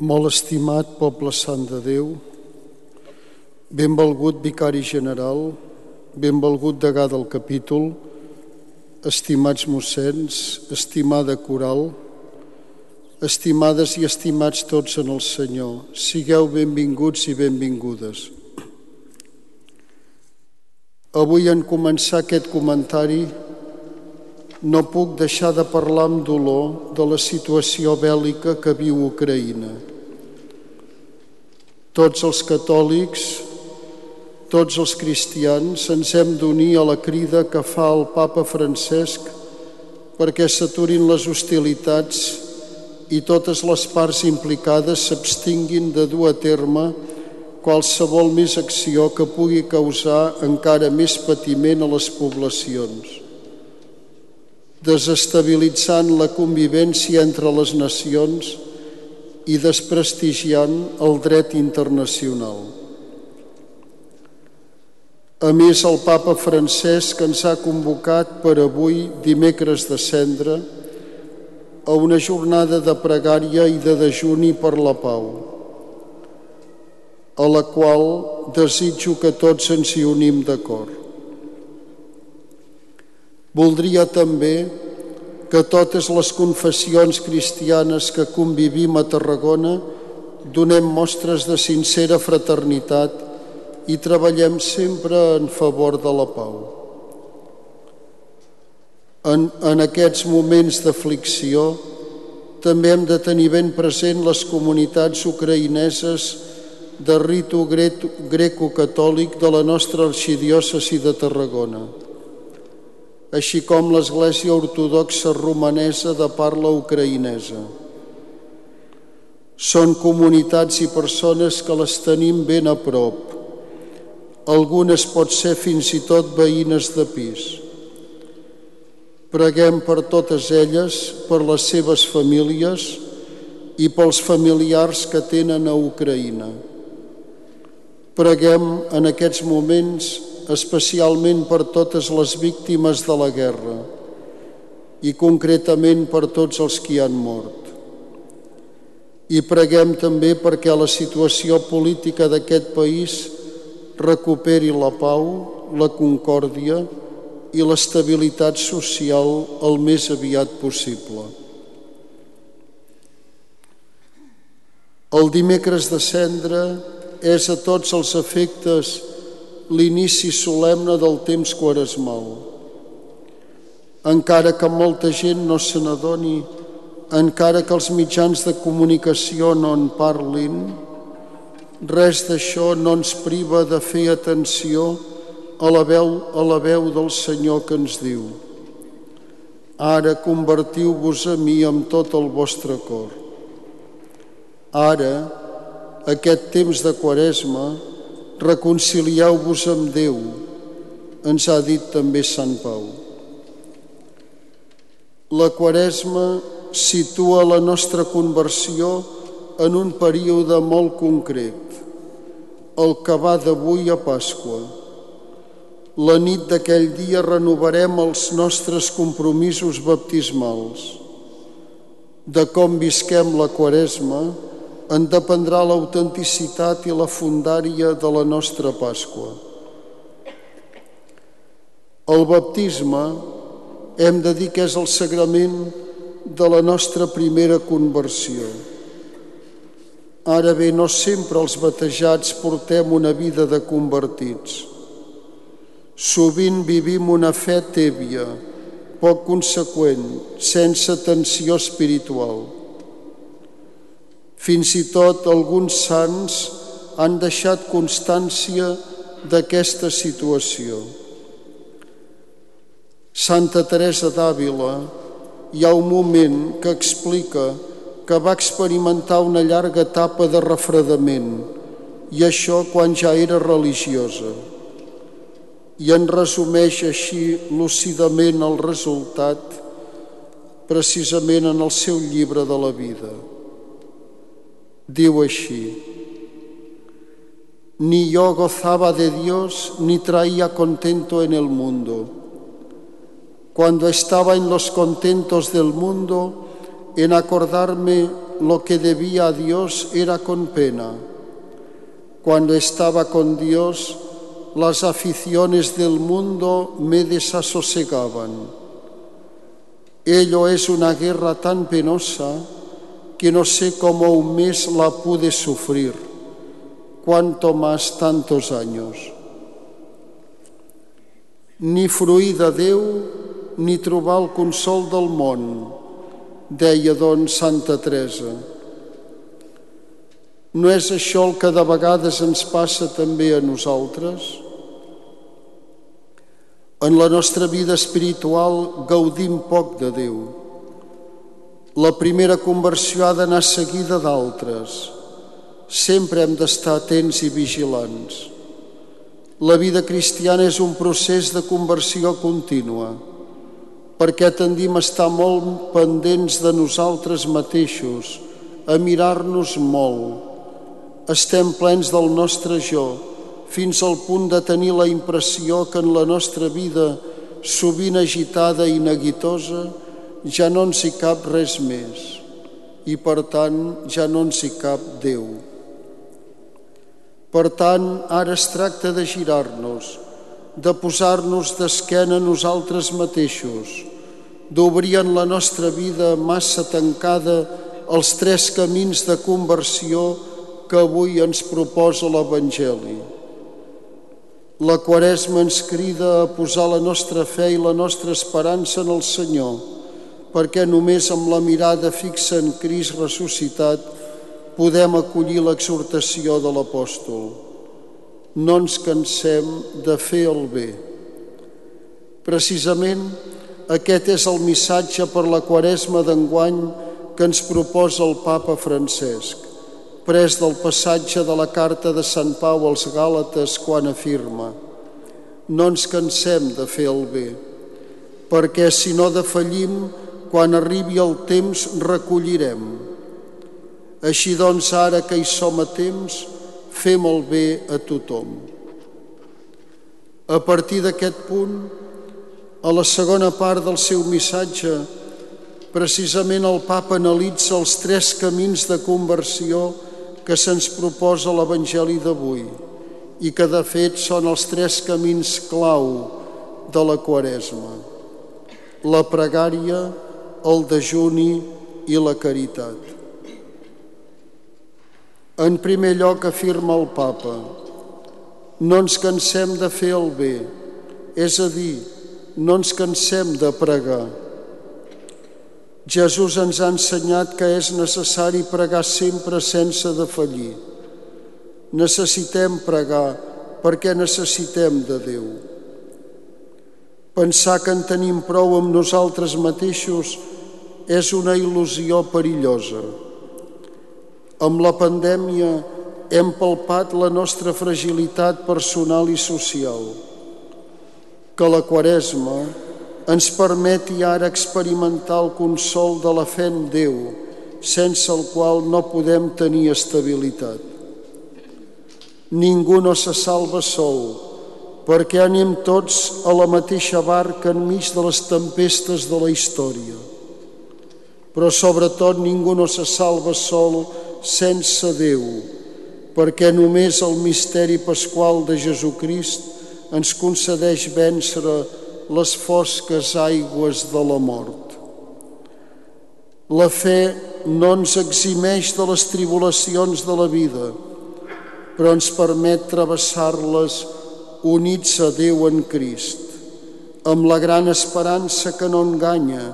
Molt estimat poble sant de Déu, benvolgut vicari general, benvolgut degà del capítol, estimats mossens, estimada coral, estimades i estimats tots en el Senyor, sigueu benvinguts i benvingudes. Avui en començar aquest comentari no puc deixar de parlar amb dolor de la situació bèl·lica que viu Ucraïna. Tots els catòlics, tots els cristians ens hem d'unir a la crida que fa el papa Francesc perquè s'aturin les hostilitats i totes les parts implicades s'abstinguin de dur a terme qualsevol més acció que pugui causar encara més patiment a les poblacions. Desestabilitzant la convivència entre les nacions i desprestigiant el dret internacional. A més, el papa Francesc ens ha convocat per avui, dimecres de cendre, a una jornada de pregària i de dejuni per la pau, a la qual desitjo que tots ens hi unim d'acord. Voldria també que totes les confessions cristianes que convivim a Tarragona donem mostres de sincera fraternitat i treballem sempre en favor de la pau. En, en aquests moments d'aflicció també hem de tenir ben present les comunitats ucraïneses de ritu greco-catòlic de la nostra arxidiòcesi de Tarragona així com l'Església Ortodoxa Romanesa de parla ucraïnesa. Són comunitats i persones que les tenim ben a prop. Algunes pot ser fins i tot veïnes de pis. Preguem per totes elles, per les seves famílies i pels familiars que tenen a Ucraïna. Preguem en aquests moments especialment per totes les víctimes de la guerra i concretament per tots els que han mort. I preguem també perquè la situació política d'aquest país recuperi la pau, la concòrdia i l'estabilitat social el més aviat possible. El dimecres de cendre és a tots els efectes l'inici solemne del temps quaresmal. Encara que molta gent no se n'adoni, encara que els mitjans de comunicació no en parlin, res d'això no ens priva de fer atenció a la veu, a la veu del Senyor que ens diu Ara convertiu-vos a mi amb tot el vostre cor. Ara, aquest temps de quaresma, reconcilieu-vos amb Déu, ens ha dit també Sant Pau. La Quaresma situa la nostra conversió en un període molt concret, el que va d'avui a Pasqua. La nit d'aquell dia renovarem els nostres compromisos baptismals. De com visquem la Quaresma, en dependrà l'autenticitat i la fundària de la nostra Pasqua. El baptisme hem de dir que és el sagrament de la nostra primera conversió. Ara bé, no sempre els batejats portem una vida de convertits. Sovint vivim una fe tèbia, poc conseqüent, sense tensió espiritual. Fins i tot alguns sants han deixat constància d'aquesta situació. Santa Teresa d'Àvila hi ha un moment que explica que va experimentar una llarga etapa de refredament i això quan ja era religiosa. I en resumeix així lúcidament el resultat precisament en el seu llibre de la vida. Així, ni yo gozaba de Dios ni traía contento en el mundo. Cuando estaba en los contentos del mundo, en acordarme lo que debía a Dios era con pena. Cuando estaba con Dios, las aficiones del mundo me desasosegaban. Ello es una guerra tan penosa que no sé cómo un mes la pude sufrir, cuanto más tantos años. Ni fruir de Déu ni trobar el consol del món, deia doncs Santa Teresa. No és això el que de vegades ens passa també a nosaltres? En la nostra vida espiritual gaudim poc de Déu. La primera conversió ha d'anar seguida d'altres. Sempre hem d'estar atents i vigilants. La vida cristiana és un procés de conversió contínua perquè tendim a estar molt pendents de nosaltres mateixos, a mirar-nos molt. Estem plens del nostre jo, fins al punt de tenir la impressió que en la nostra vida, sovint agitada i neguitosa, ja no ens hi cap res més i, per tant, ja no ens hi cap Déu. Per tant, ara es tracta de girar-nos, de posar-nos d'esquena a nosaltres mateixos, d'obrir en la nostra vida massa tancada els tres camins de conversió que avui ens proposa l'Evangeli. La Quaresma ens crida a posar la nostra fe i la nostra esperança en el Senyor, perquè només amb la mirada fixa en Crist ressuscitat podem acollir l'exhortació de l'apòstol. No ens cansem de fer el bé. Precisament, aquest és el missatge per la quaresma d'enguany que ens proposa el papa Francesc, pres del passatge de la carta de Sant Pau als Gàlates quan afirma no ens cansem de fer el bé, perquè si no defallim, quan arribi el temps recollirem. Així doncs, ara que hi som a temps, fem el bé a tothom. A partir d'aquest punt, a la segona part del seu missatge, precisament el papa analitza els tres camins de conversió que se'ns proposa l'Evangeli d'avui i que de fet són els tres camins clau de la Quaresma. La pregària, el dejuni i la caritat. En primer lloc afirma el papa, no ens cansem de fer el bé, és a dir, no ens cansem de pregar. Jesús ens ha ensenyat que és necessari pregar sempre sense defallir. Necessitem pregar perquè necessitem de Déu. Pensar que en tenim prou amb nosaltres mateixos és una il·lusió perillosa. Amb la pandèmia hem palpat la nostra fragilitat personal i social que la Quaresma ens permeti ara experimentar el consol de la fe en Déu, sense el qual no podem tenir estabilitat. Ningú no se salva sol, perquè anem tots a la mateixa barca enmig de les tempestes de la història. Però sobretot ningú no se salva sol sense Déu, perquè només el misteri pasqual de Jesucrist ens concedeix vèncer les fosques aigües de la mort. La fe no ens eximeix de les tribulacions de la vida, però ens permet travessar-les units a Déu en Crist, amb la gran esperança que no enganya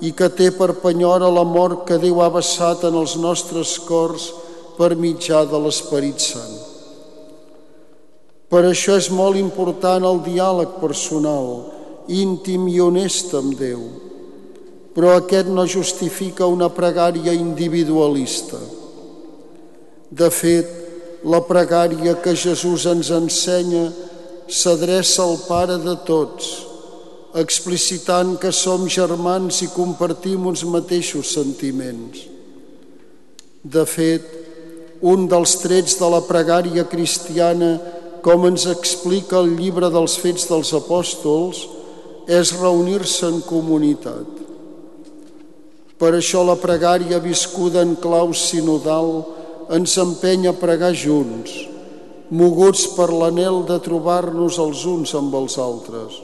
i que té per penyora la mort que Déu ha vessat en els nostres cors per mitjà de l'Esperit Sant. Per això és molt important el diàleg personal, íntim i honest amb Déu. Però aquest no justifica una pregària individualista. De fet, la pregària que Jesús ens ensenya s'adreça al Pare de tots, explicitant que som germans i compartim uns mateixos sentiments. De fet, un dels trets de la pregària cristiana com ens explica el llibre dels fets dels apòstols, és reunir-se en comunitat. Per això la pregària viscuda en clau sinodal ens empenya a pregar junts, moguts per l'anel de trobar-nos els uns amb els altres.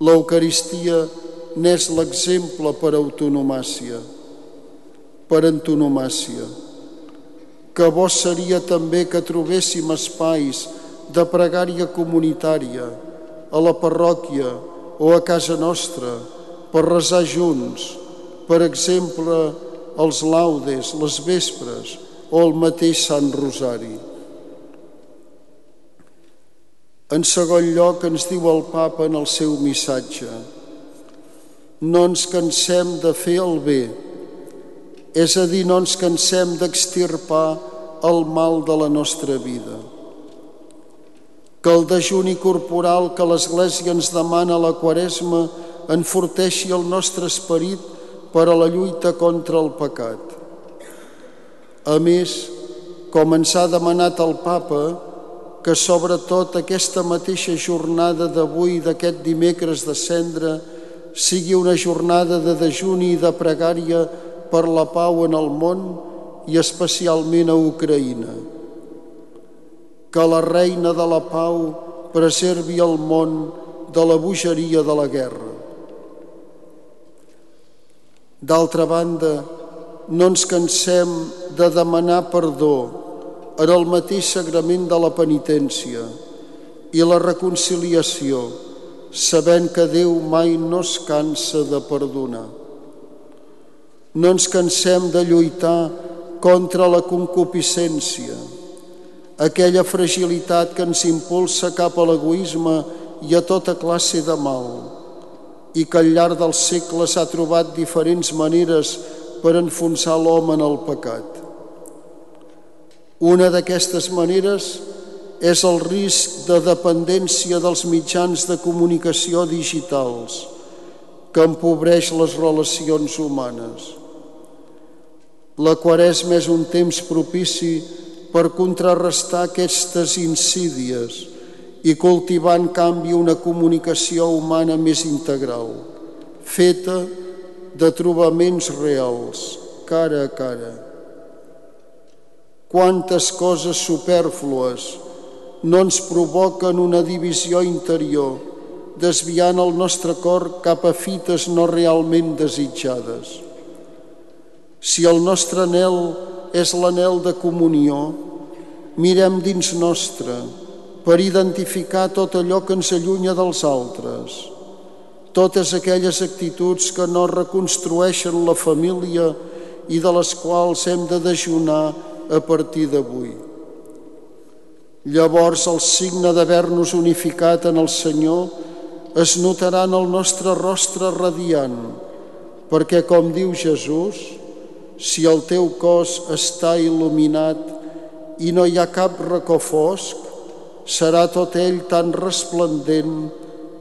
L'Eucaristia n'és l'exemple per autonomàcia, per antonomàcia. Que bo seria també que trobéssim espais de pregària comunitària a la parròquia o a casa nostra per resar junts, per exemple, els laudes, les vespres o el mateix Sant Rosari. En segon lloc ens diu el papa en el seu missatge no ens cansem de fer el bé, és a dir, no ens cansem d'extirpar el mal de la nostra vida. Que el dejuni corporal que l'Església ens demana a la Quaresma enforteixi el nostre esperit per a la lluita contra el pecat. A més, com ens ha demanat el papa, que sobretot aquesta mateixa jornada d'avui, d'aquest dimecres de cendre, sigui una jornada de dejuni i de pregària per la pau en el món i especialment a Ucraïna. Que la reina de la pau preservi el món de la bogeria de la guerra. D'altra banda, no ens cansem de demanar perdó en el mateix sagrament de la penitència i la reconciliació, sabent que Déu mai no es cansa de perdonar. No ens cansem de lluitar contra la concupiscència, aquella fragilitat que ens impulsa cap a l'egoisme i a tota classe de mal, i que al llarg dels segles ha trobat diferents maneres per enfonsar l'home en el pecat. Una d'aquestes maneres és el risc de dependència dels mitjans de comunicació digitals que empobreix les relacions humanes. La Quaresma és un temps propici per contrarrestar aquestes insídies i cultivar en canvi una comunicació humana més integral, feta de trobaments reals, cara a cara. Quantes coses superflues no ens provoquen una divisió interior, desviant el nostre cor cap a fites no realment desitjades. Si el nostre anel és l'anel de comunió, mirem dins nostre, per identificar tot allò que ens allunya dels altres, totes aquelles actituds que no reconstrueixen la família i de les quals hem de dejunar a partir d'avui. Llavors el signe d'haver-nos unificat en el Senyor es notarà en el nostre rostre radiant, perquè com diu Jesús, si el teu cos està il·luminat i no hi ha cap racó fosc, serà tot ell tan resplendent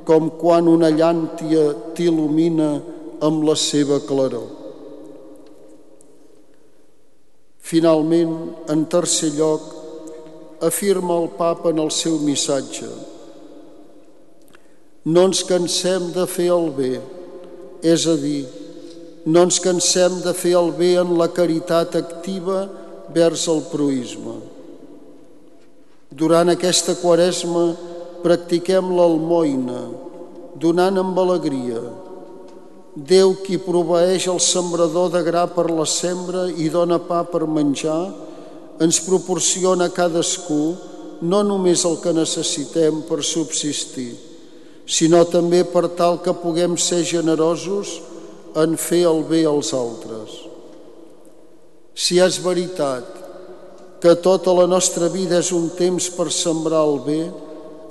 com quan una llàntia t'il·lumina amb la seva claror. Finalment, en tercer lloc, afirma el papa en el seu missatge no ens cansem de fer el bé, és a dir, no ens cansem de fer el bé en la caritat activa vers el proisme. Durant aquesta quaresma practiquem l'almoina, donant amb alegria. Déu qui proveeix el sembrador de gra per la sembra i dona pa per menjar, ens proporciona a cadascú no només el que necessitem per subsistir, sinó també per tal que puguem ser generosos en fer el bé als altres. Si és veritat que tota la nostra vida és un temps per sembrar el bé,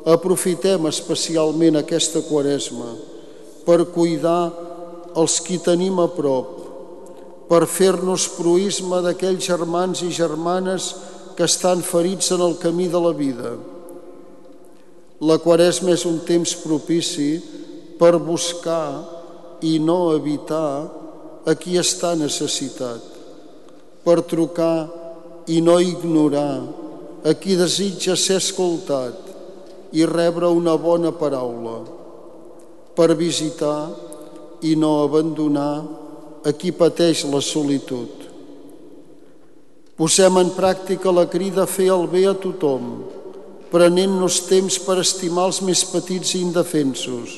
aprofitem especialment aquesta quaresma per cuidar els qui tenim a prop, per fer-nos proisme d'aquells germans i germanes que estan ferits en el camí de la vida. La quaresma és un temps propici per buscar i no evitar a qui està necessitat, per trucar i no ignorar a qui desitja ser escoltat i rebre una bona paraula, per visitar i no abandonar a qui pateix la solitud. Posem en pràctica la crida a fer el bé a tothom, prenent-nos temps per estimar els més petits i indefensos,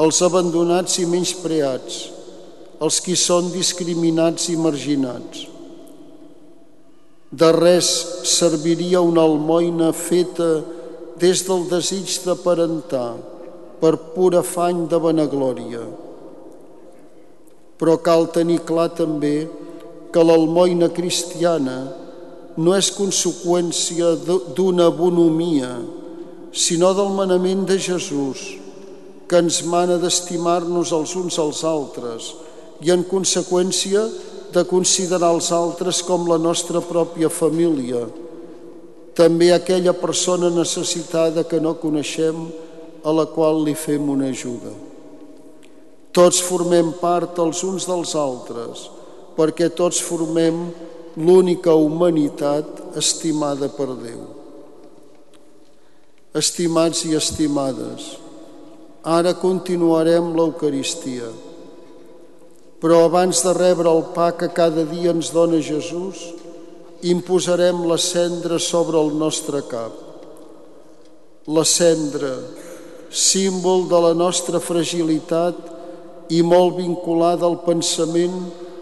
els abandonats i menyspreats, els qui són discriminats i marginats. De res serviria una almoina feta des del desig de parentar per pur afany de vanaglòria. Però cal tenir clar també que l'almoina cristiana no és conseqüència d'una bonomia, sinó del manament de Jesús, que ens mana d'estimar-nos els uns als altres i, en conseqüència, de considerar els altres com la nostra pròpia família, també aquella persona necessitada que no coneixem a la qual li fem una ajuda. Tots formem part els uns dels altres, perquè tots formem l'única humanitat estimada per Déu. Estimats i estimades, ara continuarem l'Eucaristia, però abans de rebre el pa que cada dia ens dona Jesús, imposarem la cendra sobre el nostre cap. La cendra, símbol de la nostra fragilitat i molt vinculada al pensament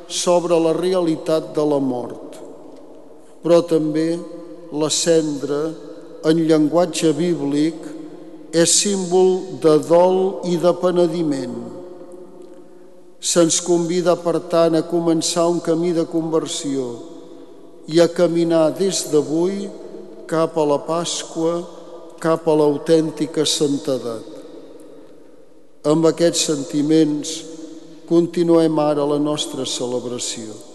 sobre la realitat de la mort. Però també la cendra, en llenguatge bíblic, és símbol de dol i de penediment. Se'ns convida, per tant, a començar un camí de conversió i a caminar des d'avui cap a la Pasqua, cap a l'autèntica santedat. Amb aquests sentiments continuem ara la nostra celebració.